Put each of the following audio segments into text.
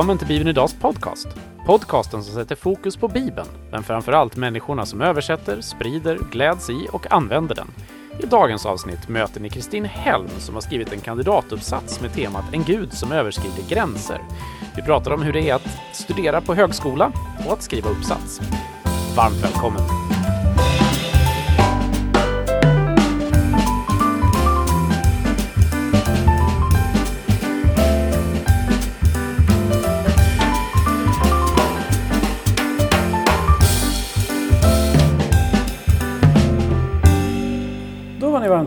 Välkommen till Bibeln Idags podcast. Podcasten som sätter fokus på Bibeln, men framförallt människorna som översätter, sprider, gläds i och använder den. I dagens avsnitt möter ni Kristin Helm som har skrivit en kandidatuppsats med temat En Gud som överskrider gränser. Vi pratar om hur det är att studera på högskola och att skriva uppsats. Varmt välkommen!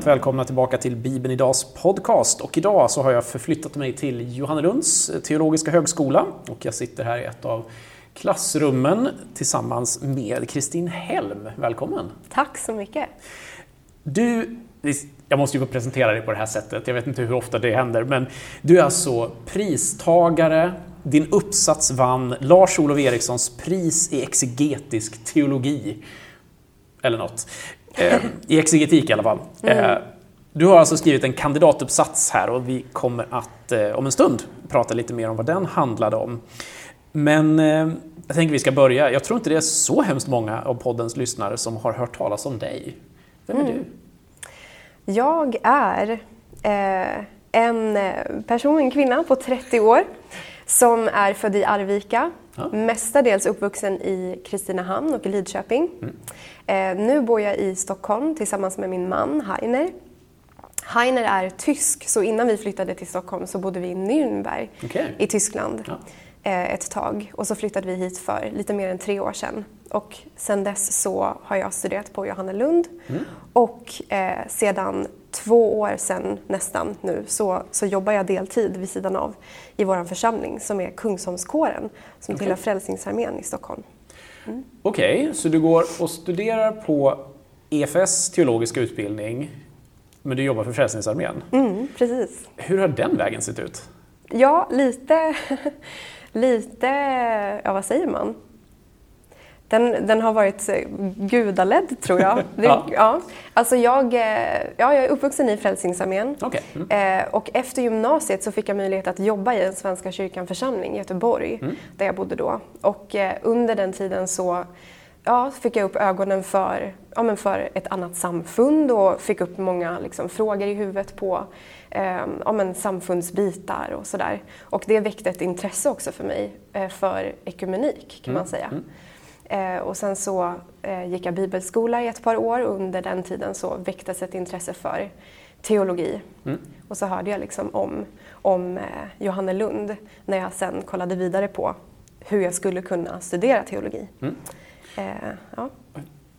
Varmt välkomna tillbaka till Bibeln Idags podcast. Och idag så har jag förflyttat mig till Johannelunds teologiska högskola och jag sitter här i ett av klassrummen tillsammans med Kristin Helm. Välkommen! Tack så mycket! Du, jag måste ju få presentera dig på det här sättet, jag vet inte hur ofta det händer, men du är alltså pristagare, din uppsats vann Lars-Olof Erikssons pris i exegetisk teologi. Eller något. Eh, I exegetik i alla fall. Mm. Du har alltså skrivit en kandidatuppsats här och vi kommer att eh, om en stund prata lite mer om vad den handlade om. Men jag tänker vi ska börja. Jag tror inte det är så hemskt många av poddens lyssnare som har hört talas om dig. Vem är mm. du? Jag är eh, en person, en kvinna på 30 år som är född i Arvika, ja. mestadels uppvuxen i Kristinehamn och i Lidköping. Mm. Eh, nu bor jag i Stockholm tillsammans med min man Heiner. Heiner är tysk, så innan vi flyttade till Stockholm så bodde vi i Nürnberg okay. i Tyskland ja. eh, ett tag. Och så flyttade vi hit för lite mer än tre år sedan. Och sedan dess så har jag studerat på Johannelund mm. och eh, sedan två år sedan nästan nu så, så jobbar jag deltid vid sidan av i vår församling som är Kungsholmskåren som okay. tillhör Frälsningsarmén i Stockholm. Mm. Okej, okay, så du går och studerar på EFS teologiska utbildning men du jobbar för Frälsningsarmén? Mm, precis. Hur har den vägen sett ut? Ja, lite, lite, ja vad säger man? Den, den har varit eh, gudaledd, tror jag. Det, ja. ja. Alltså jag, eh, ja, jag är uppvuxen i Frälsningsarmén. Okay. Mm. Eh, och efter gymnasiet så fick jag möjlighet att jobba i en Svenska kyrkan församling i Göteborg, mm. där jag bodde då. Och eh, under den tiden så ja, fick jag upp ögonen för, ja, men för ett annat samfund och fick upp många liksom, frågor i huvudet på eh, ja, men samfundsbitar och sådär. Och det väckte ett intresse också för mig för ekumenik, kan mm. man säga. Eh, och sen så eh, gick jag bibelskola i ett par år och under den tiden så väcktes ett intresse för teologi. Mm. Och så hörde jag liksom om, om eh, Johanne Lund när jag sen kollade vidare på hur jag skulle kunna studera teologi. Mm. Eh, ja.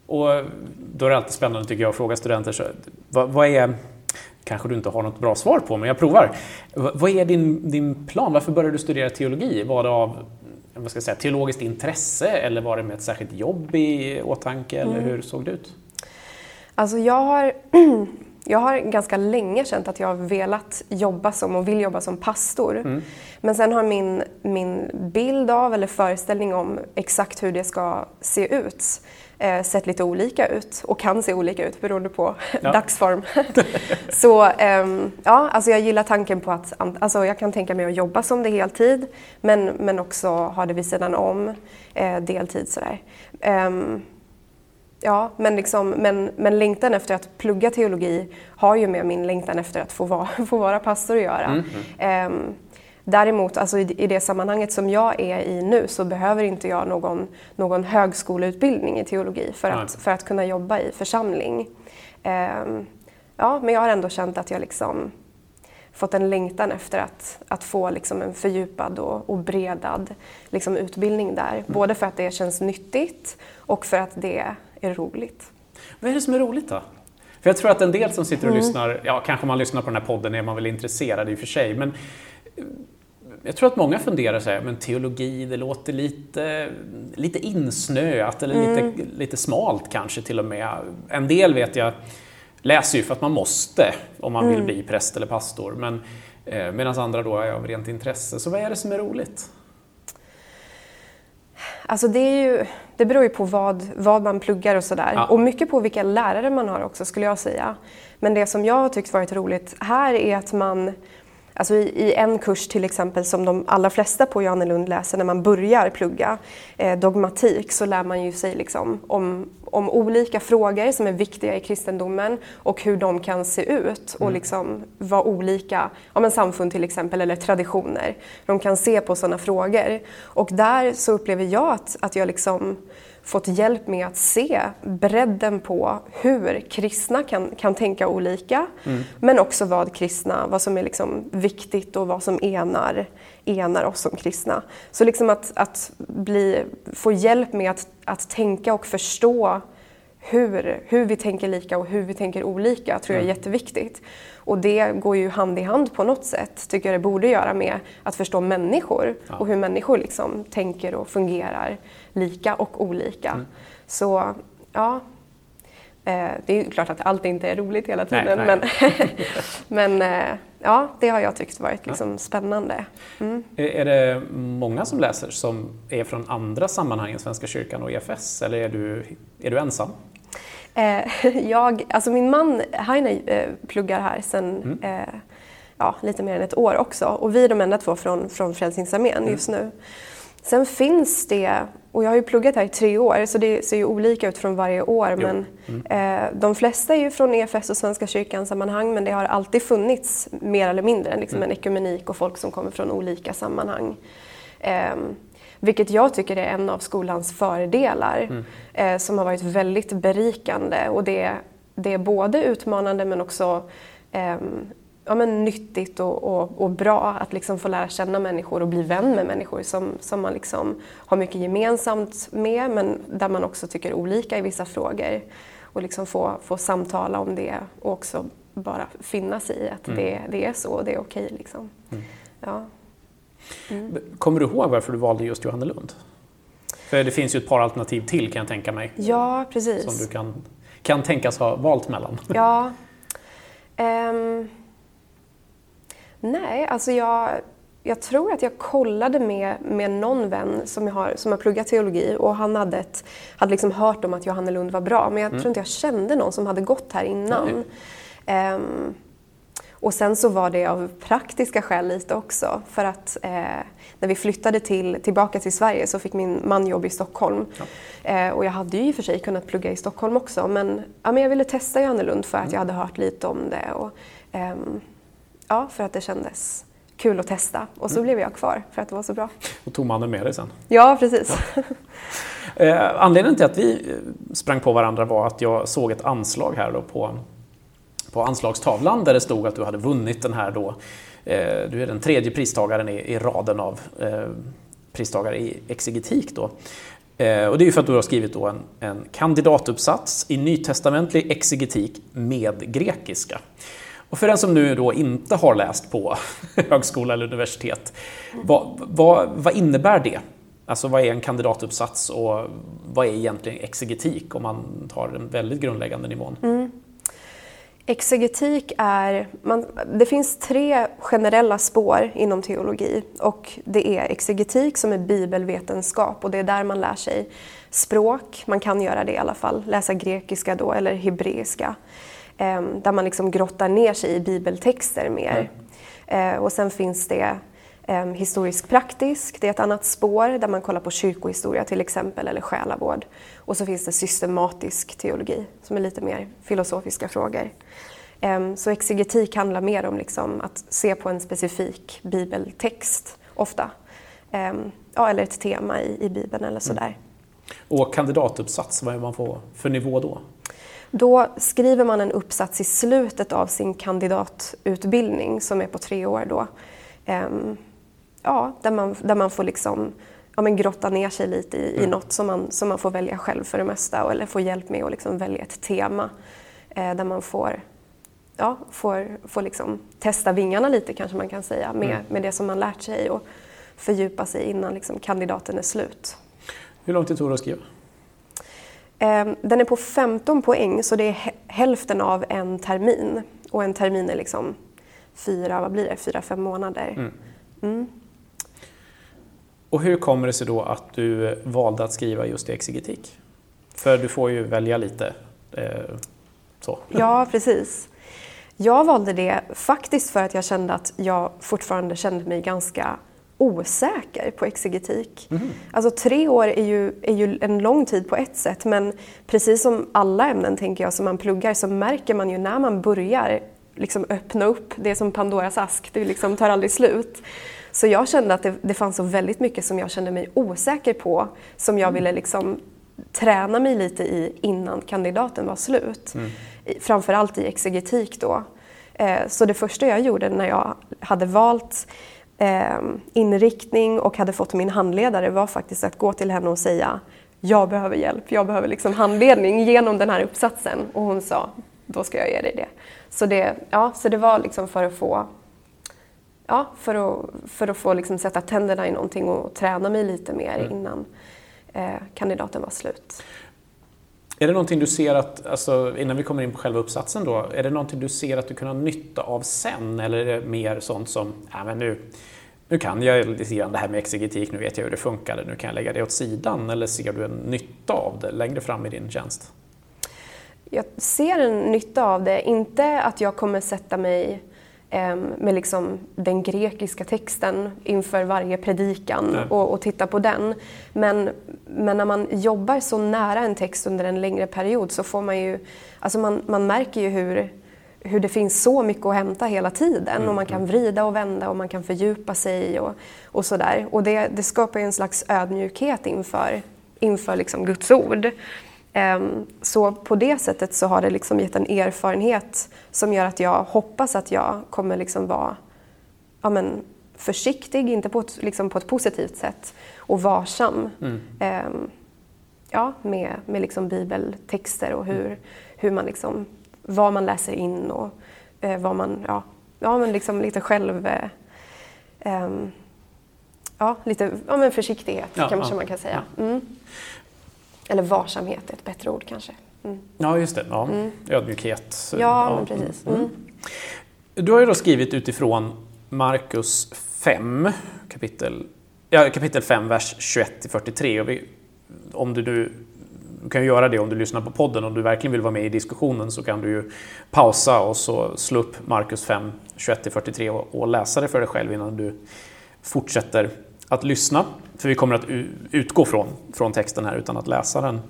Och då är det alltid spännande tycker jag att fråga studenter, så, vad, vad, är, kanske du inte har något bra svar på, men jag provar. Vad är din, din plan? Varför började du studera teologi? Var det av vad ska jag säga, teologiskt intresse eller var det med ett särskilt jobb i åtanke? Eller mm. hur såg det ut? Alltså jag har, jag har ganska länge känt att jag har velat jobba som och vill jobba som pastor. Mm. Men sen har min, min bild av eller föreställning om exakt hur det ska se ut eh, sett lite olika ut och kan se olika ut beroende på ja. dagsform. så eh, ja, alltså jag gillar tanken på att alltså jag kan tänka mig att jobba som det heltid men, men också ha det vid sidan om eh, deltid sådär. Um, Ja, men, liksom, men, men längtan efter att plugga teologi har ju med min längtan efter att få vara, få vara pastor att göra. Mm, mm. Däremot, alltså i, det sammanhanget som jag är i nu så behöver inte jag någon, någon högskoleutbildning i teologi för att, för att kunna jobba i församling. Um, ja, men jag har ändå känt att jag liksom fått en längtan efter att, att få liksom en fördjupad och, och bredad liksom utbildning där. Mm. Både för att det känns nyttigt och för att det är roligt. Vad är det som är roligt då? För jag tror att en del som sitter och mm. lyssnar, ja kanske man lyssnar på den här podden är man väl intresserad i och för sig, men jag tror att många funderar så här, men teologi, det låter lite, lite insnöat eller mm. lite, lite smalt kanske till och med. En del vet jag läser ju för att man måste om man mm. vill bli präst eller pastor, men eh, medan andra då är av rent intresse. Så vad är det som är roligt? Alltså det, är ju, det beror ju på vad, vad man pluggar och sådär. Ja. Och mycket på vilka lärare man har också skulle jag säga. Men det som jag har tyckt varit roligt här är att man Alltså i, i, en kurs till exempel som de allra flesta på Johannelund läser när man börjar plugga eh, dogmatik så lär man ju sig liksom om, om olika frågor som är viktiga i kristendomen och hur de kan se ut och mm. liksom vara olika, ja men samfund till exempel eller traditioner. De kan se på sådana frågor. Och där så upplever jag att, att jag liksom fått hjälp med att se bredden på hur kristna kan, kan tänka olika. Mm. Men också vad kristna, vad som är liksom viktigt och vad som enar, enar oss som kristna. Så liksom att, att bli, få hjälp med att, att tänka och förstå hur, hur vi tänker lika och hur vi tänker olika tror jag är mm. jätteviktigt. Och det går ju hand i hand på något sätt, tycker jag det borde göra, med att förstå människor och hur människor liksom tänker och fungerar lika och olika. Mm. Så ja, eh, det är klart att allt inte är roligt hela tiden, nej, nej. men, men eh, ja, det har jag tyckt varit liksom ja. spännande. Mm. Är det många som läser som är från andra sammanhang än Svenska kyrkan och EFS, eller är du, är du ensam? Eh, jag, alltså min man Heine pluggar här sedan mm. ja, lite mer än ett år också och vi är de enda två från, från Frälsningsarmén mm. just nu. Sen finns det, och jag har ju pluggat här i tre år så det ser ju olika ut från varje år jo. men mm. eh, de flesta är ju från EFS och Svenska kyrkan sammanhang men det har alltid funnits mer eller mindre liksom mm. en ekumenik och folk som kommer från olika sammanhang. Eh, vilket jag tycker är en av skolans fördelar mm. eh, som har varit väldigt berikande. Och det, det är både utmanande men också eh, ja, men nyttigt och, och, och, bra att liksom få lära känna människor och bli vän med människor som, som man liksom har mycket gemensamt med men där man också tycker olika i vissa frågor. Och liksom få, få samtala om det och också bara finna sig i att mm. det, det är så och det är okej. Liksom. Mm. Ja. Mm. Kommer du ihåg varför du valde just Johannelund? För det finns ju ett par alternativ till kan jag tänka mig. Ja, precis. Som du kan, kan tänkas ha valt mellan. Ja. Um, nej, alltså jag, jag tror att jag kollade med, med någon vän som, jag har, som har pluggat teologi och han hade, ett, hade liksom hört om att Johannelund var bra men jag mm. tror inte jag kände någon som hade gått här innan. Um, och sen så var det av praktiska skäl lite också för att eh, när vi flyttade till, tillbaka till Sverige så fick min man jobb i Stockholm. Ja. Eh, och jag hade ju i och för sig kunnat plugga i Stockholm också men, ja, men jag ville testa Johannelund för att jag hade hört lite om det och eh, ja, för att det kändes kul att testa. Och så mm. blev jag kvar för att det var så bra. Och tog mannen med dig sen? Ja, precis. Ja. Eh, anledningen till att vi eh, sprang på varandra var att jag såg ett anslag här då på på anslagstavlan där det stod att du hade vunnit den här då, eh, du är den tredje pristagaren i, i raden av eh, pristagare i exegetik då. Eh, och det är ju för att du har skrivit då en, en kandidatuppsats i nytestamentlig exegetik med grekiska. Och för den som nu då inte har läst på högskola eller universitet, vad, vad, vad, innebär det? Alltså vad är en kandidatuppsats och vad är egentligen exegetik om man tar den väldigt grundläggande nivån? Mm. Exegetik är, man, det finns tre generella spår inom teologi och det är exegetik som är bibelvetenskap och det är där man lär sig språk, man kan göra det i alla fall, läsa grekiska då eller hebreiska. Eh, där man liksom grottar ner sig i bibeltexter mer. Mm. Eh, och sen finns det eh, historisk praktisk, det är ett annat spår där man kollar på kyrkohistoria till exempel eller själavård. Och så finns det systematisk teologi som är lite mer filosofiska frågor. Ehm, så exegetik handlar mer om liksom att se på en specifik bibeltext ofta. Ehm, ja, eller ett tema i, i Bibeln eller sådär. Mm. Och kandidatuppsats, vad är man på för nivå då? Då skriver man en uppsats i slutet av sin kandidatutbildning som är på tre år. Då. Ehm, ja, där, man, där man får liksom, ja, men grotta ner sig lite i, mm. i något som man, som man får välja själv för det mesta eller få hjälp med att liksom välja ett tema eh, där man får ja, får, får liksom testa vingarna lite kanske man kan säga med, mm. med det som man lärt sig och fördjupa sig innan liksom kandidaten är slut. Hur lång tid tog det att skriva? Ehm, den är på 15 poäng så det är hälften av en termin. Och en termin är liksom fyra, vad blir det, fyra, fem månader. Mm. Mm. Och hur kommer det sig då att du valde att skriva just i exegetik? För du får ju välja lite. Eh, så. Ja, precis. Jag valde det faktiskt för att jag kände att jag fortfarande kände mig ganska osäker på exegetik. Mm. Alltså tre år är ju, är ju en lång tid på ett sätt men precis som alla ämnen tänker jag som man pluggar så märker man ju när man börjar liksom öppna upp, det är som Pandoras ask, det liksom tar aldrig slut. Så jag kände att det, det fanns så väldigt mycket som jag kände mig osäker på som jag mm. ville liksom träna mig lite i innan kandidaten var slut. Mm. Framförallt i exegetik då. Eh, så det första jag gjorde när jag hade valt eh, inriktning och hade fått min handledare var faktiskt att gå till henne och säga jag behöver hjälp, jag behöver liksom handledning genom den här uppsatsen. Och hon sa, då ska jag ge dig det. Så det, ja, så det var liksom för att få ja, för att, för att få liksom sätta tänderna i någonting och träna mig lite mer mm. innan eh, kandidaten var slut. Är det någonting du ser att, alltså, innan vi kommer in på själva uppsatsen då, är det någonting du ser att du kan ha nytta av sen? Eller är det mer sånt som, ja men nu, nu kan jag lite grann det här med exegetik, nu vet jag hur det funkar, nu kan jag lägga det åt sidan. Eller ser du en nytta av det längre fram i din tjänst? Jag ser en nytta av det, inte att jag kommer sätta mig med liksom den grekiska texten inför varje predikan och, och, titta på den. Men, men när man jobbar så nära en text under en längre period så får man ju, alltså man, man märker ju hur, hur det finns så mycket att hämta hela tiden mm. och man kan mm. vrida och vända och man kan fördjupa sig och, och sådär. Och det, det skapar ju en slags ödmjukhet inför, inför liksom Guds ord. Ehm, så på det sättet så har det liksom gett en erfarenhet som gör att jag hoppas att jag kommer liksom vara ja men, försiktig, inte på ett, liksom på ett positivt sätt, och varsam mm. Ehm, ja, med, med liksom bibeltexter och hur, mm. hur man liksom, vad man läser in och eh, vad man, ja, ja men liksom lite själv eh, ja, lite ja, men försiktighet ja, kanske ja, man kan säga. Mm. Eller varsamhet är ett bättre ord kanske. Mm. Ja, just det. Ja. Mm. Ödmjukhet. Ja, ja. Men precis. Mm. mm. Du har ju då skrivit utifrån Markus 5, kapitel, ja, kapitel 5, vers 21-43. Om du nu du kan göra det om du lyssnar på podden. Om du verkligen vill vara med i diskussionen så kan du ju pausa och så slå upp Markus 5, 21-43 och, och läsa det för dig själv innan du fortsätter att lyssna. För vi kommer att utgå från, från texten här utan att läsa den.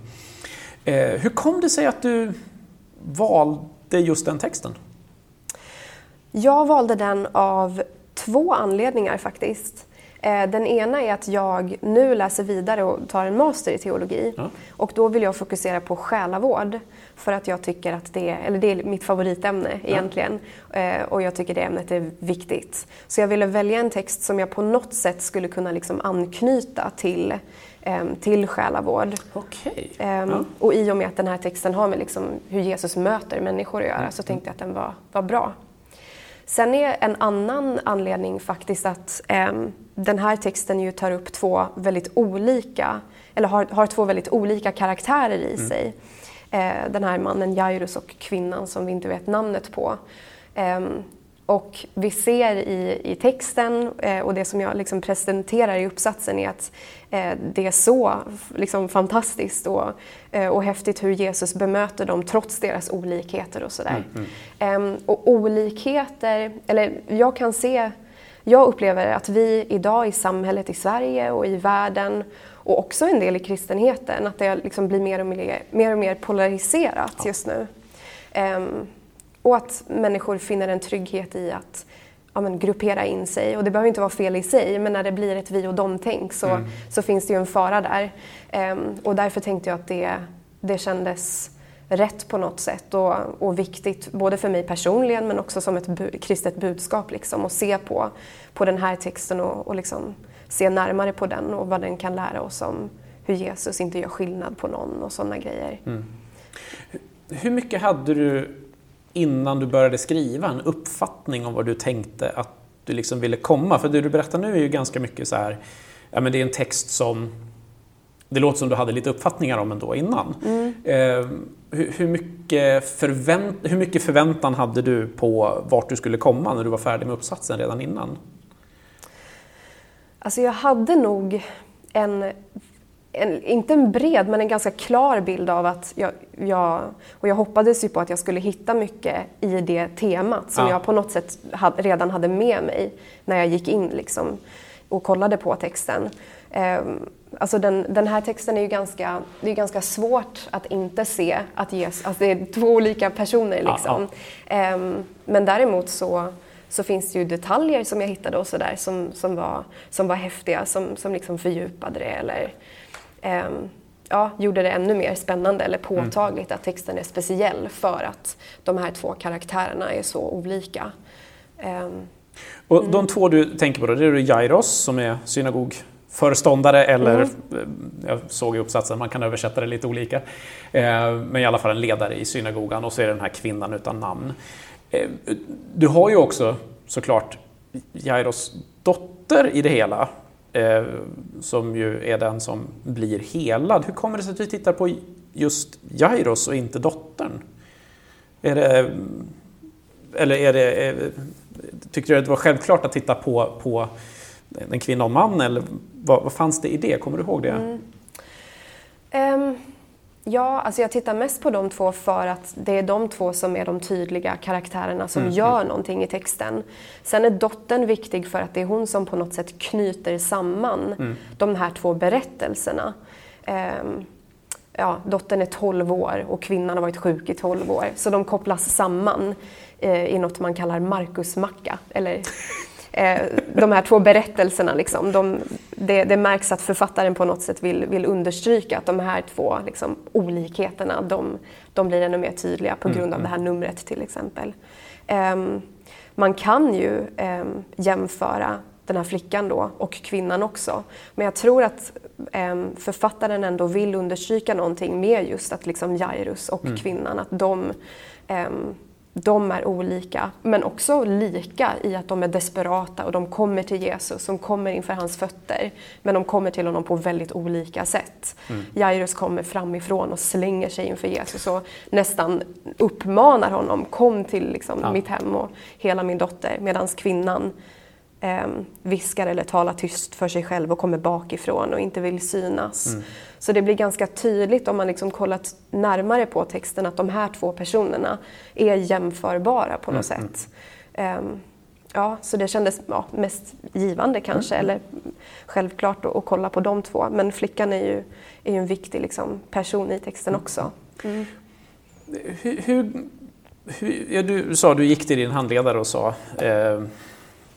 Eh, hur kom det sig att du valde just den texten? Jag valde den av två anledningar faktiskt. Eh, den ena är att jag nu läser vidare och tar en master i teologi. Ja. Och då vill jag fokusera på själavård. För att jag tycker att det är, eller det är mitt favoritämne ja. egentligen. Eh, och jag tycker det ämnet är viktigt. Så jag ville välja en text som jag på något sätt skulle kunna liksom anknyta till ehm, till själavård. Okay. Um, ja. Och i och med att den här texten har med liksom hur Jesus möter människor att göra mm. så tänkte jag att den var, var bra. Sen är en annan anledning faktiskt att um, den här texten ju tar upp två väldigt olika, eller har, har två väldigt olika karaktärer i mm. sig. Eh, den här mannen Jairus och kvinnan som vi inte vet namnet på. Eh, och vi ser i, i texten eh, och det som jag liksom presenterar i uppsatsen är att eh, det är så liksom, fantastiskt och, eh, och häftigt hur Jesus bemöter dem trots deras olikheter och sådär. Mm, mm. Ehm, och olikheter, eller jag kan se jag upplever att vi idag i samhället i Sverige och i världen och också en del i kristenheten, att det liksom blir mer och mer, mer, och mer polariserat ja. just nu. Um, och att människor finner en trygghet i att ja, men, gruppera in sig. Och det behöver inte vara fel i sig, men när det blir ett vi och dom-tänk så, mm. så finns det ju en fara där. Um, och därför tänkte jag att det, det kändes rätt på något sätt och, och viktigt både för mig personligen men också som ett bu kristet budskap liksom, och se på, på den här texten och, och liksom se närmare på den och vad den kan lära oss om hur Jesus inte gör skillnad på någon och sådana grejer. Mm. Hur mycket hade du innan du började skriva en uppfattning om vad du tänkte att du liksom ville komma? För det du berättar nu är ju ganska mycket så här, ja men det är en text som det låter som du hade lite uppfattningar om ändå innan. Mm. Eh, hur, hur, mycket förvänt, hur mycket förväntan hade du på vart du skulle komma när du var färdig med uppsatsen redan innan? Alltså jag hade nog en en, inte en bred, men en ganska klar bild av att jag, jag, och jag hoppades ju på att jag skulle hitta mycket i det temat som Ja. jag på något sätt hade, redan hade med mig när jag gick in liksom, och kollade på texten. Ehm, alltså den, den här texten är ju ganska, det är ganska svårt att inte se att Jesus, alltså det är två olika personer Ja, liksom. Ehm, men däremot så, så finns det ju detaljer som jag hittade och sådär som, som, var, som var häftiga, som, som liksom fördjupade det eller ehm, ja, gjorde det ännu mer spännande eller påtagligt att texten är speciell för att de här två karaktärerna är så olika. Ehm, Och de två du tänker på då, det är Jairos som är synagogföreståndare eller, eh, jag såg i uppsatsen, man kan översätta det lite olika, eh, men i alla fall en ledare i synagogan och så är det den här kvinnan utan namn. Eh, du har ju också såklart Jairos dotter i det hela, eh, som ju är den som blir helad. Hur kommer det sig att vi tittar på just Jairos och inte dottern? Är det, eh, eller är det, tyckte du att det var självklart att titta på, på en kvinna och man eller vad, vad fanns det i det? Kommer du ihåg det? Mm. Ehm, ja, alltså jag tittar mest på de två för att det är de två som är de tydliga karaktärerna som gör någonting i texten. Sen är dottern viktig för att det är hon som på något sätt knyter samman de här två berättelserna. Ehm, ja, dottern är 12 år och kvinnan har varit sjuk i 12 år. Så de kopplas samman eh, i något man kallar Markusmacka. Eller, eh, de här två berättelserna, liksom, de, det, det märks att författaren på något sätt vill, vill understryka att de här två liksom, olikheterna, de, de blir ännu mer tydliga på grund av det här numret till exempel. Ehm, man kan ju ehm, jämföra den här flickan då och kvinnan också. Men jag tror att ehm, författaren ändå vill understryka någonting med just att liksom Jairus och kvinnan, att de, de är olika, men också lika i att de är desperata och de kommer till Jesus, de kommer inför hans fötter, men de kommer till honom på väldigt olika sätt. Jairus kommer framifrån och slänger sig inför Jesus och nästan uppmanar honom, kom till liksom, Ja. mitt hem och hela min dotter, medan kvinnan eh, viskar eller talar tyst för sig själv och kommer bakifrån och inte vill synas. Så det blir ganska tydligt om man liksom kollat närmare på texten att de här två personerna är jämförbara på något sätt. Ehm, ja, så det kändes ja, mest givande kanske, eller självklart att, kolla på de två. Men flickan är ju, är ju en viktig liksom, person i texten också. Hur, hur, hur, ja, du sa du gick till din handledare och sa eh,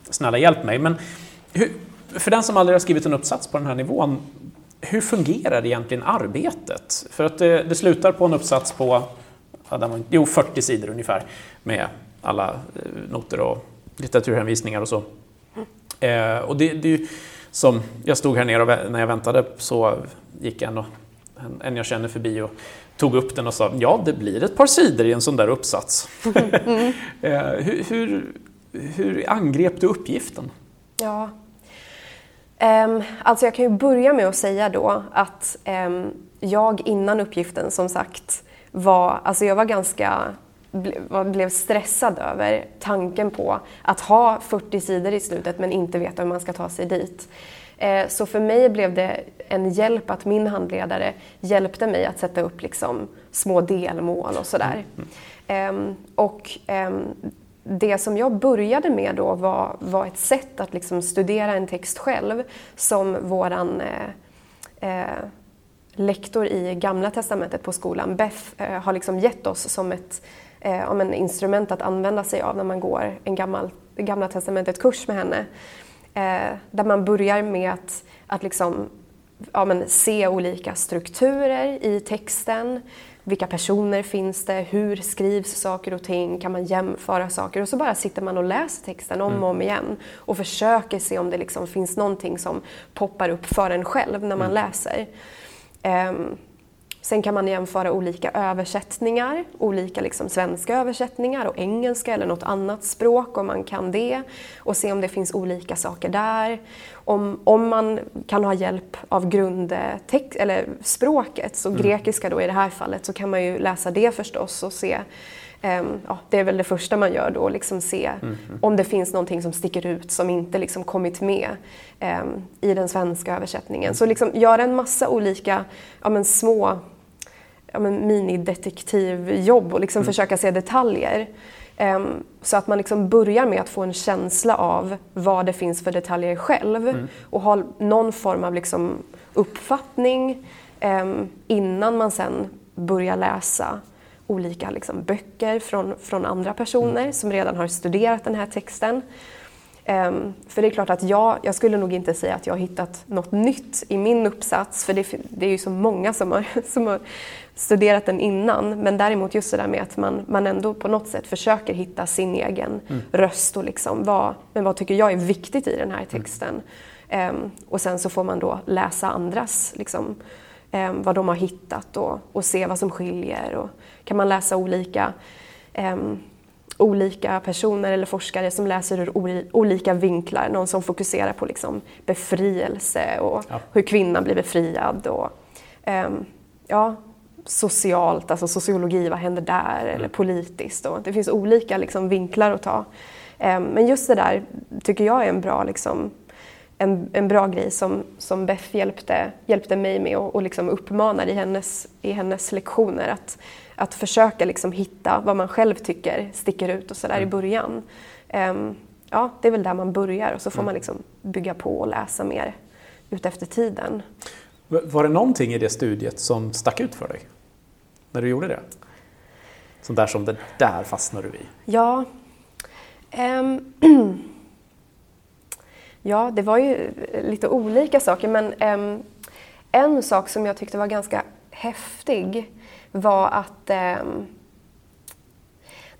snälla hjälp mig. Men hur, för den som aldrig har skrivit en uppsats på den här nivån, hur fungerar egentligen arbetet? För att det, det slutar på en uppsats på ja, var, jo, 40 sidor ungefär med alla eh, noter och litteraturhänvisningar och så. Eh, och det, det är ju som, jag stod här nere och när jag väntade så gick en, och, en, en jag känner förbi och tog upp den och sa ja, det blir ett par sidor i en sån där uppsats. eh, hur, hur, hur angrep du uppgiften? Ja. Um, alltså jag kan ju börja med att säga då att ehm, jag innan uppgiften som sagt var, alltså jag var ganska, blev stressad över tanken på att ha 40 sidor i slutet men inte veta hur man ska ta sig dit. Eh, så för mig blev det en hjälp att min handledare hjälpte mig att sätta upp liksom små delmål och sådär. Ehm, och ehm, det som jag började med då var, var ett sätt att liksom studera en text själv som våran eh, eh, lektor i Gamla Testamentet på skolan, Beth, eh, har liksom gett oss som ett eh, om en instrument att använda sig av när man går en gammal, Gamla Testamentet-kurs med henne. Eh, där man börjar med att, att liksom, ja, men se olika strukturer i texten. Vilka personer finns det? Hur skrivs saker och ting? Kan man jämföra saker? Och så bara sitter man och läser texten om och om igen och försöker se om det liksom finns någonting som poppar upp för en själv när man läser. Ehm, Sen kan man jämföra olika översättningar, olika liksom svenska översättningar och engelska eller något annat språk om man kan det och se om det finns olika saker där. Om, om man kan ha hjälp av grundtext, eller språket, så grekiska då i det här fallet, så kan man ju läsa det förstås och se Ehm, ja, det är väl det första man gör då, liksom se om det finns någonting som sticker ut som inte liksom kommit med ehm, i den svenska översättningen. Så liksom göra en massa olika ja, men små ja, men minidetektivjobb och liksom försöka se detaljer. Ehm, så att man liksom börjar med att få en känsla av vad det finns för detaljer själv och ha någon form av liksom uppfattning ehm, innan man sen börjar läsa olika liksom böcker från, från andra personer som redan har studerat den här texten. Ehm, för det är klart att jag, jag skulle nog inte säga att jag har hittat något nytt i min uppsats, för det, det är ju så många som har, som har studerat den innan. Men däremot just det där med att man, man ändå på något sätt försöker hitta sin egen röst och liksom vad, men vad tycker jag är viktigt i den här texten. Ehm, och sen så får man då läsa andras, liksom, ehm, vad de har hittat och, och se vad som skiljer. Och kan man läsa olika ehm, olika personer eller forskare som läser ur olika vinklar. Någon som fokuserar på liksom befrielse och Ja. hur kvinnan blir befriad. Och, ehm, ja, socialt, alltså sociologi, vad händer där? Eller politiskt. Och det finns olika liksom, vinklar att ta. Ehm, men just det där tycker jag är en bra, liksom, en, en bra grej som, som Beth hjälpte, hjälpte mig med och, och liksom uppmanar i hennes, i hennes lektioner. Att, att försöka liksom hitta vad man själv tycker sticker ut och sådär i början. Ehm, ja, det är väl där man börjar och så får man liksom bygga på och läsa mer utefter tiden. Var det någonting i det studiet som stack ut för dig? När du gjorde det? Sånt där som det där fastnar du i. Ja, ehm, ja, det var ju lite olika saker men ehm, en sak som jag tyckte var ganska häftig var att ehm,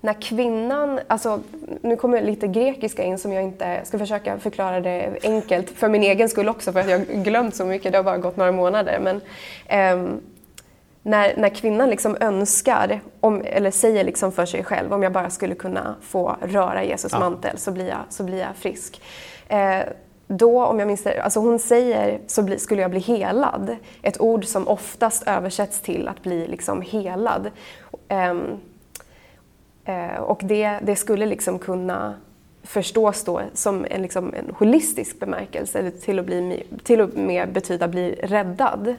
när kvinnan, alltså nu kommer lite grekiska in som jag inte ska försöka förklara det enkelt för min egen skull också för att jag har glömt så mycket, det har bara gått några månader. Men, ehm, när, när kvinnan liksom önskar, om, eller säger liksom för sig själv, om jag bara skulle kunna få röra Jesus Ja. mantel så blir jag, så blir jag frisk. Eh, då, om jag minns det, alltså hon säger så bli, skulle jag bli helad. Ett ord som oftast översätts till att bli liksom helad. Ehm, eh, och det, det skulle liksom kunna förstås då som en, liksom en holistisk bemärkelse, eller till, att bli, till och med betyda bli räddad.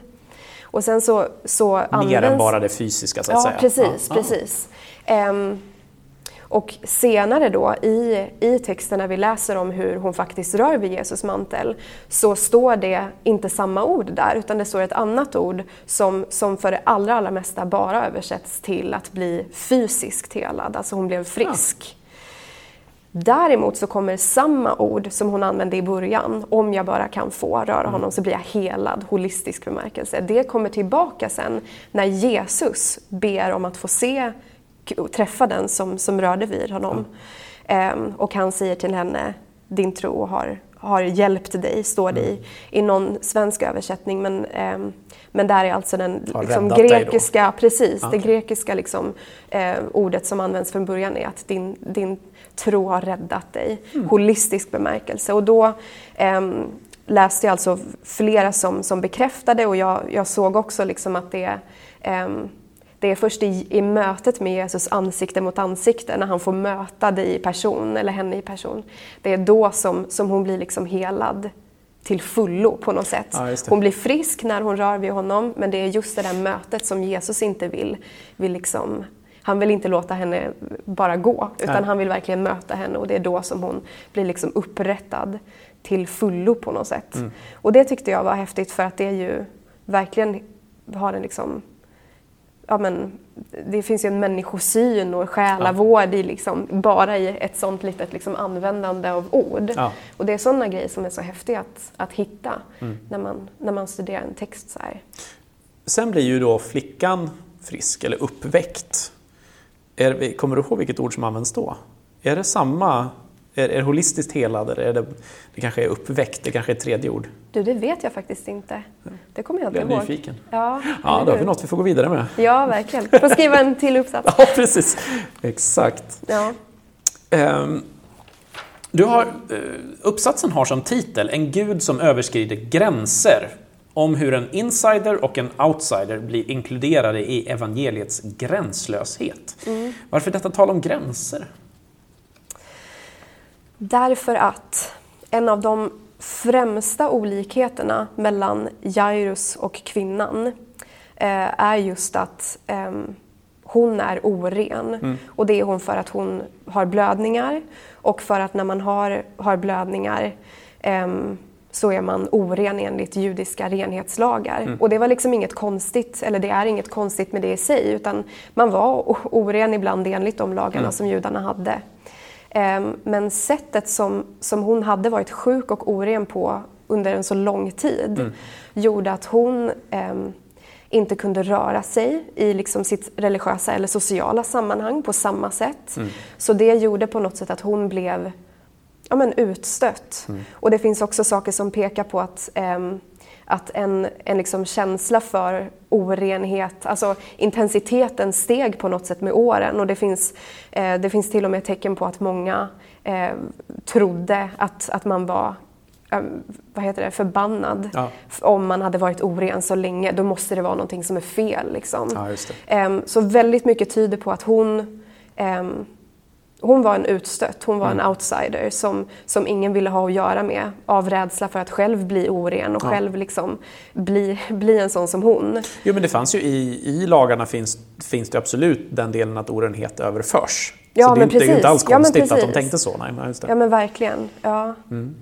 Och sen så, så Mer används... än bara det fysiska så att Ja, säga. precis. Ja, precis. Ehm, och senare då i, i texten när vi läser om hur hon faktiskt rör vid Jesus mantel så står det inte samma ord där utan det står ett annat ord som, som för det allra, allra mesta bara översätts till att bli fysiskt helad, alltså hon blev frisk. Däremot så kommer samma ord som hon använde i början, om jag bara kan få röra honom så blir jag helad, holistisk bemärkelse. Det kommer tillbaka sen när Jesus ber om att få se och träffa den som, som rörde vid honom. Ehm, och han säger till henne, din tro har, har hjälpt dig, står det i, i någon svensk översättning. Men, ehm, men där är alltså den liksom, grekiska, precis, det Okej. grekiska liksom, eh, ordet som används från början är att din, din tro har räddat dig. Mm. Holistisk bemärkelse. Och då ehm, läste jag alltså flera som, som bekräftade och jag, jag såg också liksom att det ehm, det är först i, i mötet med Jesus ansikte mot ansikte, när han får möta dig i person, eller henne i person. Det är då som, som hon blir liksom helad till fullo på något sätt. Ja, hon blir frisk när hon rör vid honom, men det är just det där mötet som Jesus inte vill, vill liksom, han vill inte låta henne bara gå, utan Nej. han vill verkligen möta henne och det är då som hon blir liksom upprättad till fullo på något sätt. Mm. Och det tyckte jag var häftigt för att det är ju verkligen har en liksom ja, men, det finns ju en människosyn och själavård i liksom, bara i ett sånt litet liksom, användande av ord. Ja. Och det är sådana grejer som är så häftiga att, att hitta Mm. när, man, när man studerar en text så här. Sen blir ju då flickan frisk eller uppväckt. Är, kommer du ihåg vilket ord som används då? Är det samma? Är, är holistiskt helad eller är det, det kanske är uppväckt? Det kanske är ett tredje ord? Du, det vet jag faktiskt inte. Det kommer jag inte jag ihåg. nyfiken? Ja, Ja, då har vi något vi får gå vidare med. Ja, verkligen. Får skriva en till uppsats. Ja, precis. Exakt. Ja. Ehm, Du har, eh, uppsatsen har som titel En gud som överskrider gränser. om hur en insider och en outsider blir inkluderade i evangeliets gränslöshet. Mm. Varför detta tal om gränser? Därför att en av de främsta olikheterna mellan Jairus och kvinnan eh, är just att eh, hon är oren. Mm. Och det är hon för att hon har blödningar och för att när man har, har blödningar eh, så är man oren enligt judiska renhetslagar. Mm. Och det var liksom inget konstigt, eller det är inget konstigt med det i sig, utan man var oren ibland enligt de lagarna mm. som judarna hade. Um, men sättet som, som hon hade varit sjuk och oren på under en så lång tid mm. gjorde att hon um, inte kunde röra sig i liksom sitt religiösa eller sociala sammanhang på samma sätt. Mm. Så det gjorde på något sätt att hon blev ja, men utstött. Mm. Och det finns också saker som pekar på att, eh, att en, en liksom känsla för orenhet, alltså intensiteten steg på något sätt med åren. Och det finns, eh, det finns till och med tecken på att många eh, trodde att, att man var ehm, vad heter det, förbannad ja. om man hade varit oren så länge. Då måste det vara någonting som är fel. Liksom. Ja, um, så väldigt mycket tyder på att hon um, hon var en utstött, hon var mm. en outsider som, som ingen ville ha att göra med av rädsla för att själv bli oren och ja. själv liksom bli, bli en sån som hon. Jo men det fanns ju i, i lagarna finns, finns det absolut den delen att orenhet överförs. Ja, så det, men precis. det är ju inte alls konstigt ja, att de tänkte så. Nej, just det. Ja men verkligen. Ja. Mm.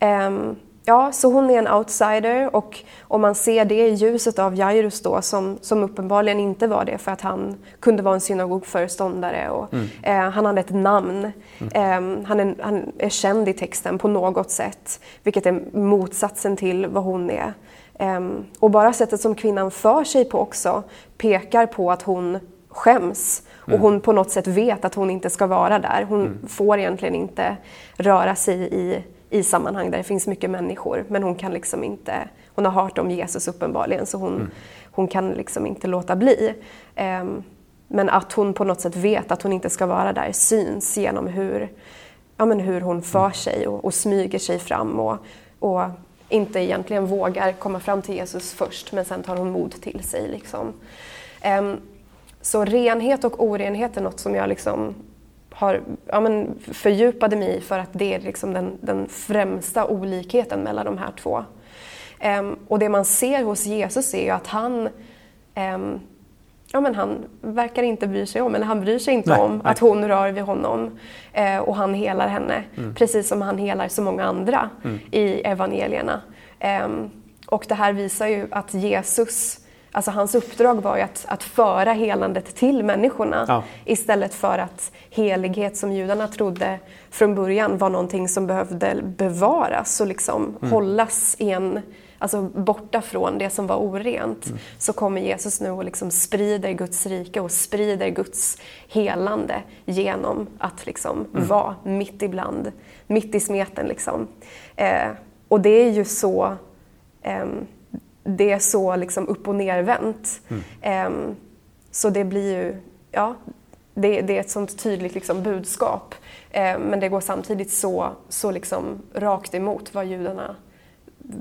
Um, Ja, så hon är en outsider och om man ser det i ljuset av Jairus då som, som uppenbarligen inte var det för att han kunde vara en synagogföreståndare och mm. eh, han hade ett namn. Mm. Eh, han, är, han är känd i texten på något sätt, vilket är motsatsen till vad hon är. Eh, och bara sättet som kvinnan för sig på också pekar på att hon skäms och mm. hon på något sätt vet att hon inte ska vara där. Hon mm. får egentligen inte röra sig i i sammanhang där det finns mycket människor. Men hon kan liksom inte, hon har hört om Jesus uppenbarligen så hon, mm. hon kan liksom inte låta bli. Um, men att hon på något sätt vet att hon inte ska vara där syns genom hur, ja, men hur hon för mm. sig och, och smyger sig fram och, och inte egentligen vågar komma fram till Jesus först men sen tar hon mod till sig. Liksom. Um, så renhet och orenhet är något som jag liksom har, ja, men fördjupade mig i för att det är liksom den, den främsta olikheten mellan de här två. Um, och det man ser hos Jesus är ju att han um, ja, men han verkar inte bry sig om, eller han bryr sig inte nej, om nej. att hon rör vid honom eh, och han helar henne. Mm. Precis som han helar så många andra mm. i evangelierna. Um, och det här visar ju att Jesus Alltså hans uppdrag var ju att, att föra helandet till människorna ja. istället för att helighet som judarna trodde från början var någonting som behövde bevaras och liksom mm. hållas en, alltså borta från det som var orent. Mm. Så kommer Jesus nu och liksom sprider Guds rike och sprider Guds helande genom att liksom mm. vara mitt ibland, mitt i smeten. Liksom. Eh, och det är ju så eh, det är så liksom upp och nervänt. Mm. Um, så det blir ju, ja, det, det är ett sånt tydligt liksom budskap. Um, men det går samtidigt så, så liksom rakt emot vad judarna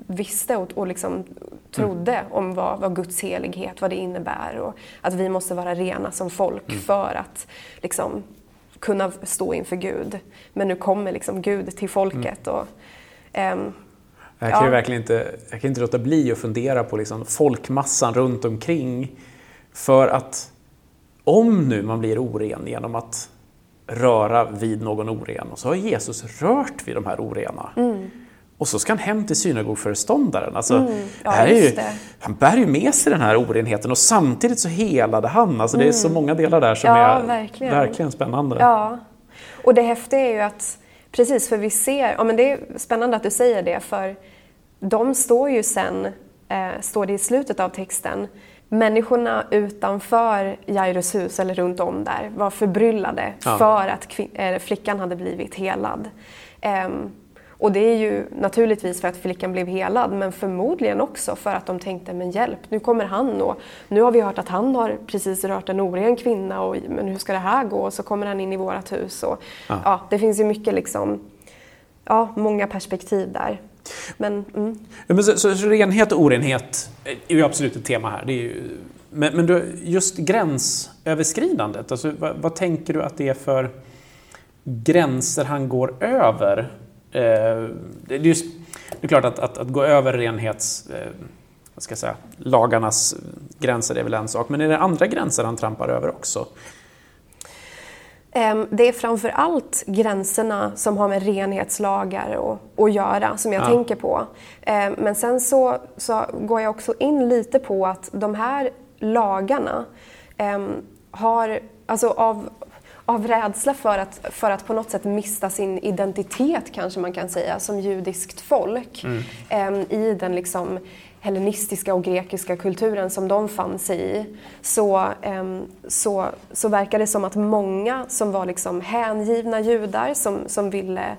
visste och, och liksom trodde mm. om vad, vad, Guds helighet, vad det innebär och att vi måste vara rena som folk mm. för att liksom, kunna stå inför Gud. Men nu kommer liksom Gud till folket. Mm. Och, um, jag kan, ja. verkligen inte, jag kan inte låta bli att fundera på liksom folkmassan runt omkring. För att om nu man blir oren genom att röra vid någon oren och så har Jesus rört vid de här orena. Mm. Och så ska han hem till synagogföreståndaren. Alltså, mm. ja, här är ju, han bär ju med sig den här orenheten och samtidigt så helade han. Alltså, mm. Det är så mm. många delar där som ja, är verkligen. verkligen spännande. Ja, och det häftiga är ju att Precis, för vi ser, ja men det är spännande att du säger det, för de står ju sen, eh, står det i slutet av texten, människorna utanför Jairus hus, eller runt om där, var förbryllade ja. för att äh, flickan hade blivit helad. Um, och det är ju naturligtvis för att flickan blev helad men förmodligen också för att de tänkte, men hjälp, nu kommer han och nu har vi hört att han har precis rört en oren kvinna och men hur ska det här gå? Och så kommer han in i vårt hus. Och, ja. ja det finns ju mycket liksom, ja, många perspektiv där. Men, mm. men så, så, så, renhet och orenhet är ju absolut ett tema här. Det är ju, men men du, just gränsöverskridandet, alltså, vad, vad, tänker du att det är för gränser han går över? Eh, det, är just, det är klart att, att, att gå över renhets... Eh, vad ska jag säga, lagarnas gränser är väl en sak, men är det andra gränser han trampar över också? Ehm, det är framför allt gränserna som har med renhetslagar att göra som jag ja. tänker på. Ehm, men sen så, så går jag också in lite på att de här lagarna ehm, har, alltså av, av rädsla för att, för att på något sätt mista sin identitet kanske man kan säga som judiskt folk mm. i den liksom hellenistiska och grekiska kulturen som de fann sig i så, så, så verkar det som att många som var liksom hängivna judar som, som ville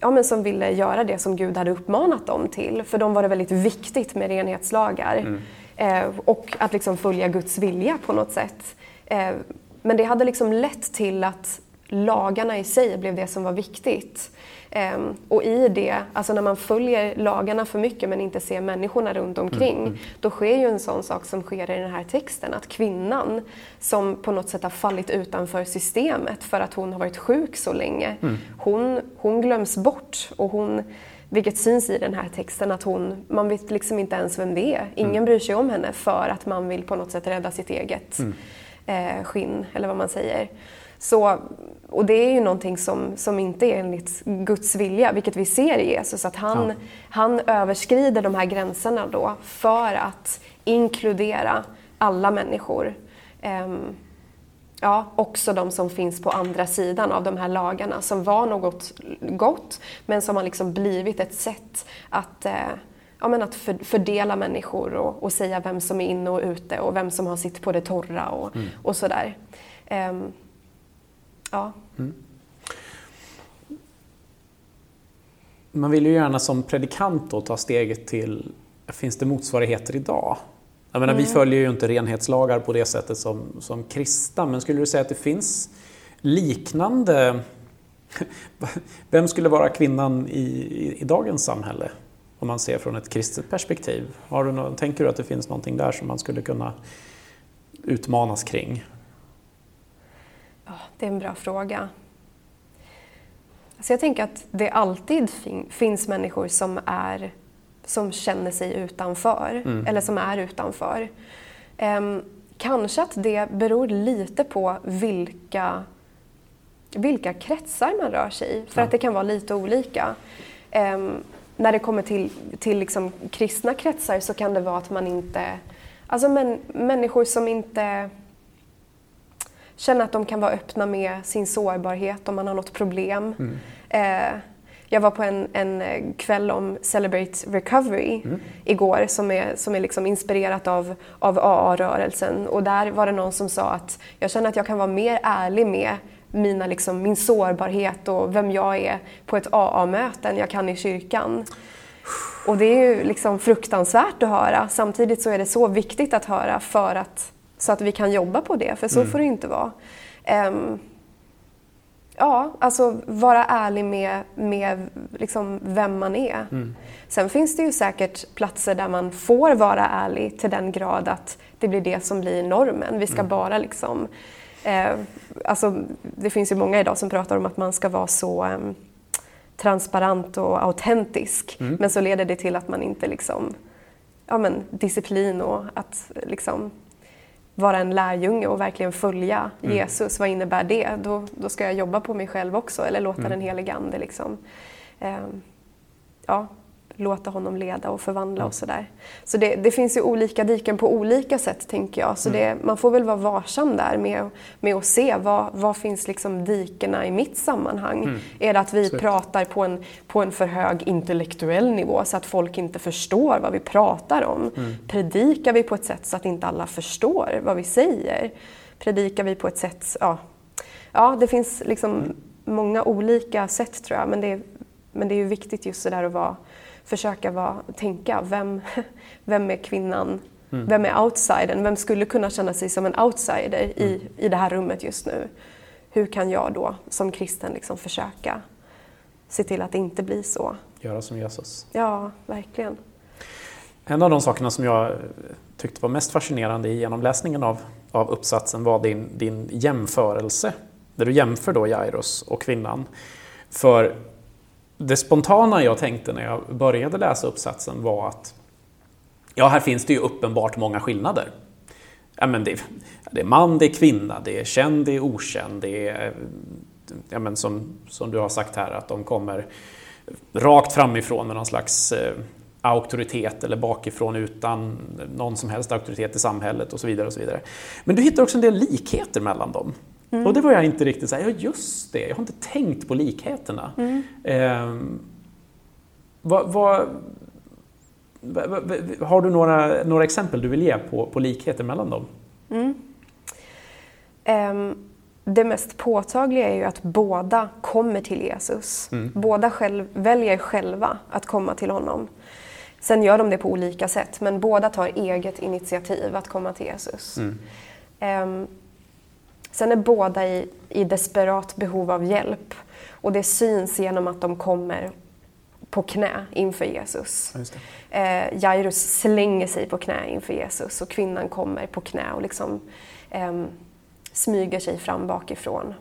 ja, men som ville göra det som Gud hade uppmanat dem till. För dem var det väldigt viktigt med renhetslagar mm. eh, och att liksom följa Guds vilja på något sätt. Eh, men det hade liksom lett till att lagarna i sig blev det som var viktigt. Um, och i det, alltså när man följer lagarna för mycket men inte ser människorna runt omkring, mm, mm. då sker ju en sån sak som sker i den här texten, att kvinnan som på något sätt har fallit utanför systemet för att hon har varit sjuk så länge, mm. hon, hon glöms bort och hon vilket syns i den här texten att hon, man vet liksom inte ens vem det är. Ingen mm. bryr sig om henne för att man vill på något sätt rädda sitt eget mm. eh, skinn, eller vad man säger. Så, och det är ju någonting som, som inte är enligt Guds vilja, vilket vi ser i Jesus, att han, ja. han överskrider de här gränserna då för att inkludera alla människor. Um, ja, också de som finns på andra sidan av de här lagarna, som var något gott, men som har liksom blivit ett sätt att eh, ja, men att för, fördela människor och, och, säga vem som är inne och ute och vem som har sitt på det torra och, mm. och sådär. Um, Ja. Mm. Man vill ju gärna som predikant då ta steget till, finns det motsvarigheter idag? Jag menar, mm. Vi följer ju inte renhetslagar på det sättet som, som kristna, men skulle du säga att det finns liknande... Vem skulle vara kvinnan i, i, i dagens samhälle? Om man ser från ett kristet perspektiv. Har du någon, tänker du att det finns någonting där som man skulle kunna utmanas kring? Det är en bra fråga. Alltså jag tänker att det alltid fin finns människor som, är, som känner sig utanför, mm. eller som är utanför. Um, kanske att det beror lite på vilka, vilka kretsar man rör sig i, för ja. att det kan vara lite olika. Um, när det kommer till, till liksom kristna kretsar så kan det vara att man inte... Alltså men, människor som inte känna att de kan vara öppna med sin sårbarhet om man har något problem. Mm. Eh, jag var på en, en, kväll om Celebrate Recovery mm. igår som är, som är liksom inspirerat av, av AA-rörelsen. Och där var det någon som sa att jag känner att jag kan vara mer ärlig med mina, liksom, min sårbarhet och vem jag är på ett AA-möte än jag kan i kyrkan. Och det är ju liksom fruktansvärt att höra. Samtidigt så är det så viktigt att höra för att så att vi kan jobba på det, för så mm. får det inte vara. Um, ja, alltså vara ärlig med, med liksom vem man är. Mm. Sen finns det ju säkert platser där man får vara ärlig till den grad att det blir det som blir normen. Vi ska mm. bara liksom... Eh, alltså, det finns ju många idag som pratar om att man ska vara så eh, transparent och autentisk. Mm. Men så leder det till att man inte liksom... Ja men disciplin och att liksom vara en lärjunge och verkligen följa mm. Jesus, vad innebär det? Då, då ska jag jobba på mig själv också eller låta mm. den helige Ande liksom, eh, ja, låta honom leda och förvandla och sådär. Så det, det, finns ju olika diken på olika sätt, tänker jag. Så det, mm. man får väl vara varsam där med, med att se vad, vad finns liksom dikena i mitt sammanhang. Mm. Är det att vi så. pratar på en, på en för hög intellektuell nivå så att folk inte förstår vad vi pratar om? Mm. Predikar vi på ett sätt så att inte alla förstår vad vi säger? Predikar vi på ett sätt, ja, ja det finns liksom mm. många olika sätt tror jag, men det, men det är ju viktigt just det där att vara försöka vara, tänka, vem, vem är kvinnan? Mm. Vem är outsidern? Vem skulle kunna känna sig som en outsider i, mm. i det här rummet just nu? Hur kan jag då som kristen liksom försöka se till att det inte blir så. Göra som Jesus. Ja, verkligen. En av de sakerna som jag tyckte var mest fascinerande i genomläsningen av, av uppsatsen var din, din jämförelse. Där du jämför då Jairus och kvinnan. För det spontana jag tänkte när jag började läsa uppsatsen var att ja, här finns det ju uppenbart många skillnader. Ja, men det, det är man, det är kvinna, det är känd, det är okänd, det är ja, men som, som du har sagt här, att de kommer rakt framifrån med någon slags eh, auktoritet eller bakifrån utan någon som helst auktoritet i samhället och så vidare. och så vidare. Men du hittar också en del likheter mellan dem. Mm. Och det var jag inte riktigt så här, ja just det, jag har inte tänkt på likheterna. Mm. Eh, vad, vad, har du några, några exempel du vill ge på, på likheter mellan dem? Mm. Um, det mest påtagliga är ju att båda kommer till Jesus. Mm. Båda själv, väljer själva att komma till honom. Sen gör de det på olika sätt, men båda tar eget initiativ att komma till Jesus. Um, sen är båda i, i desperat behov av hjälp. Och det syns genom att de kommer på knä inför Jesus. Eh, Jairus slänger sig på knä inför Jesus och kvinnan kommer på knä och liksom eh, smyger sig fram bakifrån.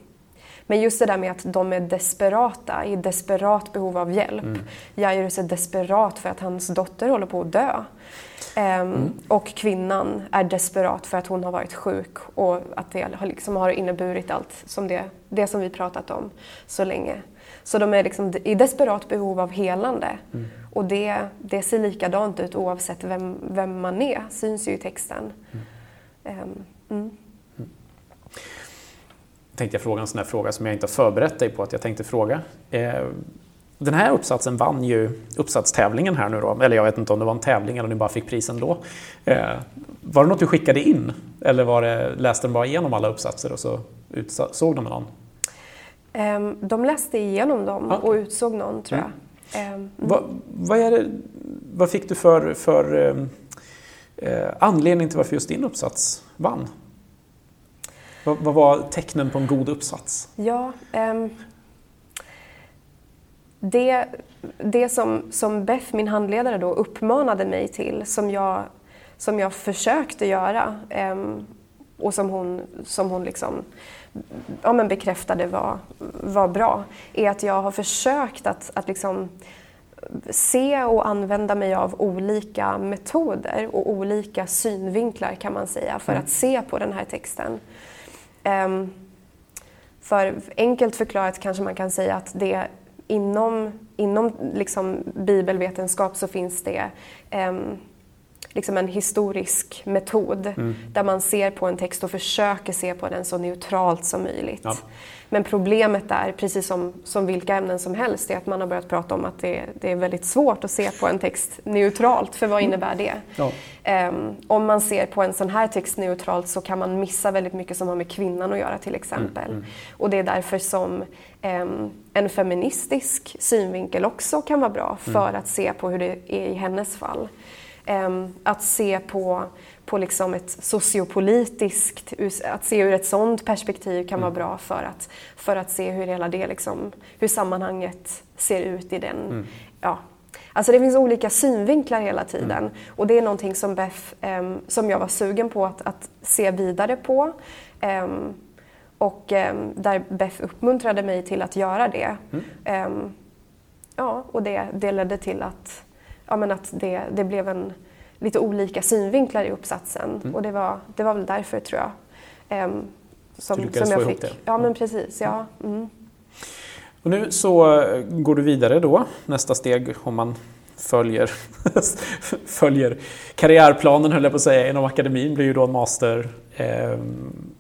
Men just det där med att de är desperata, i desperat behov av hjälp. Mm. Jairus är desperat för att hans dotter håller på att dö. Um, mm. Och kvinnan är desperat för att hon har varit sjuk och att det liksom har inneburit allt som det, det som vi pratat om så länge. Så de är liksom i desperat behov av helande. Mm. Och det, det ser likadant ut oavsett vem, vem man är, syns ju i texten. Um, tänkte jag fråga en sån här fråga som jag inte har förberett dig på att jag tänkte fråga. Eh, den här uppsatsen vann ju uppsatstävlingen här nu då, eller jag vet inte om det var en tävling eller om ni bara fick prisen då. Eh, var det något du skickade in? Eller var det, läste de bara igenom alla uppsatser och så utsåg de någon? Um, de läste igenom dem okay. och utsåg någon tror jag. Mm. Um, vad, vad, är det, vad fick du för, för eh, anledning till varför just din uppsats vann? Vad, vad var tecknen på en god uppsats? Ja, um, det, det som, som Beth, min handledare, då uppmanade mig till, som jag, som jag försökte göra um, och som hon, som hon liksom, ja, men bekräftade var, var bra, är att jag har försökt att, att liksom se och använda mig av olika metoder och olika synvinklar kan man säga för mm. att se på den här texten. Um, för enkelt förklarat kanske man kan säga att det inom, inom liksom bibelvetenskap så finns det um, liksom en historisk metod mm. där man ser på en text och försöker se på den så neutralt som möjligt. Ja. Men problemet är, precis som, som vilka ämnen som helst, är att man har börjat prata om att det, det är väldigt svårt att se på en text neutralt, för vad innebär det? Ja. Um, om man ser på en sån här text neutralt så kan man missa väldigt mycket som har med kvinnan att göra till exempel. Mm, mm. Och det är därför som um, en feministisk synvinkel också kan vara bra mm. för mm. att se på hur det är i hennes fall. Um, att se på på liksom ett sociopolitiskt, att se ur ett sådant perspektiv kan vara mm. bra för att, för att se hur hela det liksom, hur sammanhanget ser ut i den, mm. ja. Alltså det finns olika synvinklar hela tiden mm. och det är någonting som Beth, um, som jag var sugen på att, att se vidare på. Um, och um, där Beth uppmuntrade mig till att göra det. Mm. ja, och det, det ledde till att, ja, men att det, det blev en lite olika synvinklar i uppsatsen. Mm. Och det var, det var väl därför, tror jag. Um, som, du som jag fick. Det. Ja, men precis. Ja. Mm. Och nu så eh, går du vidare då. Nästa steg om man följer, följer karriärplanen, höll jag på att säga, inom akademin blir ju då en master. Um,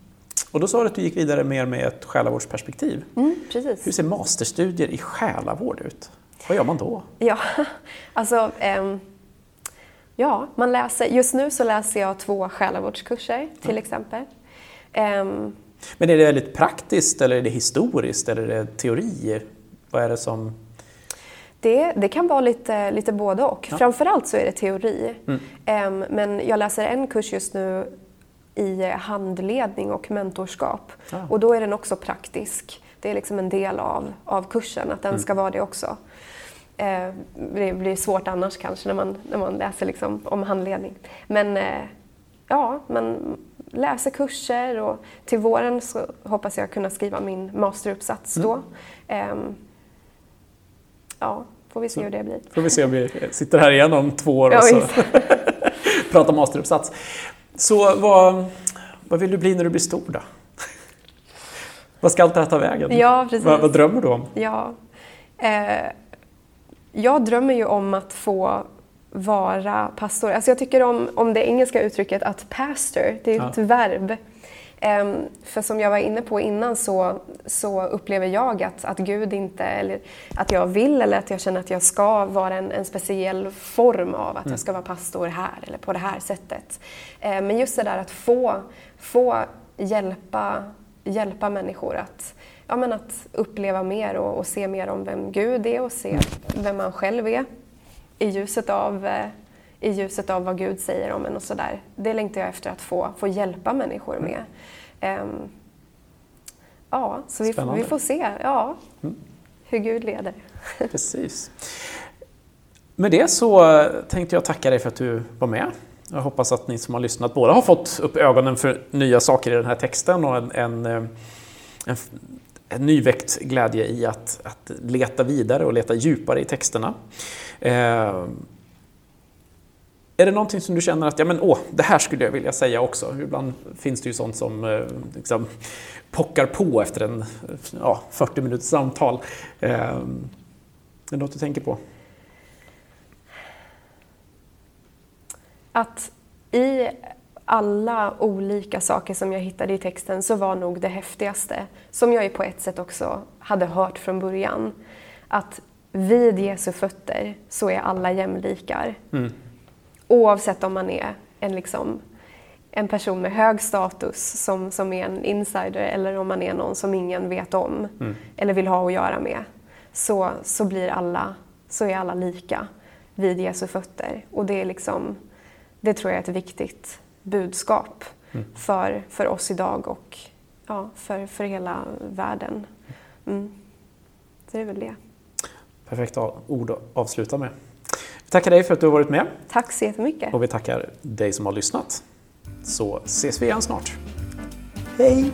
och då sa du att du gick vidare mer med ett själavårdsperspektiv. Mm, precis. Hur ser masterstudier i själavård ut? Vad gör man då? Ja, alltså um, Ja, man läser, just nu så läser jag två själavårdskurser till mm. exempel. Um, Men är det väldigt praktiskt eller är det historiskt eller är det teori? Vad är det som... Det, det kan vara lite, lite både och. Ja. Framförallt så är det teori. Mm. Um, men jag läser en kurs just nu i handledning och mentorskap. Ah. Och då är den också praktisk. det är liksom en del av, av kursen, att den Mm. ska vara det också. Eh, det blir svårt annars kanske när man, när man läser liksom om handledning. Men eh, ja, man läser kurser och till våren så hoppas jag kunna skriva min masteruppsats då. Ehm, ja, får vi se hur det blir. Får vi se om vi sitter här igen om två år och så pratar masteruppsats. Så vad, vad vill du bli när du blir stor då? Vad ska allt det här ta vägen? Ja, precis. Vad, vad drömmer du om? Ja. Eh, jag drömmer ju om att få vara pastor. Alltså jag tycker om, om det engelska uttrycket att pastor, det är Ja. ett verb. Ehm, för som jag var inne på innan så, så upplever jag att, att Gud inte, eller att jag vill eller att jag känner att jag ska vara en, en speciell form av att jag ska vara pastor här eller på det här sättet. Ehm, men just det där att få, få hjälpa, hjälpa människor att, ja, men att uppleva mer och, och se mer om vem Gud är och se vem man själv är i ljuset av, eh, i ljuset av vad Gud säger om en och sådär. Det längtar jag efter att få, få hjälpa människor med. Ehm, ja, så vi, vi får se ja, hur Gud leder. Precis. Med det så tänkte jag tacka dig för att du var med. Jag hoppas att ni som har lyssnat båda har fått upp ögonen för nya saker i den här texten och en, en, eh, en, en nyväckt glädje i att, att leta vidare och leta djupare i texterna. Eh, är det någonting som du känner att ja, men, åh, det här skulle jag vilja säga också? Ibland finns det ju sånt som eh, liksom, pockar på efter en ja, 40 minuters samtal. Eh, är det något du tänker på? Att i alla olika saker som jag hittade i texten så var nog det häftigaste, som jag ju på ett sätt också hade hört från början, att vid Jesu fötter så är alla jämlikar. Mm. Oavsett om man är en, liksom, en person med hög status som, som är en insider eller om man är någon som ingen vet om Mm. eller vill ha att göra med. Så, så blir alla, så är alla lika vid Jesu fötter. Och det är liksom, det tror jag är ett viktigt budskap för, för oss idag och ja, för, för hela världen. Mm. Det är väl det. Perfekt ord att avsluta med. Vi tackar dig för att du har varit med Tack så jättemycket. och vi tackar dig som har lyssnat. Så ses vi igen snart. Hej!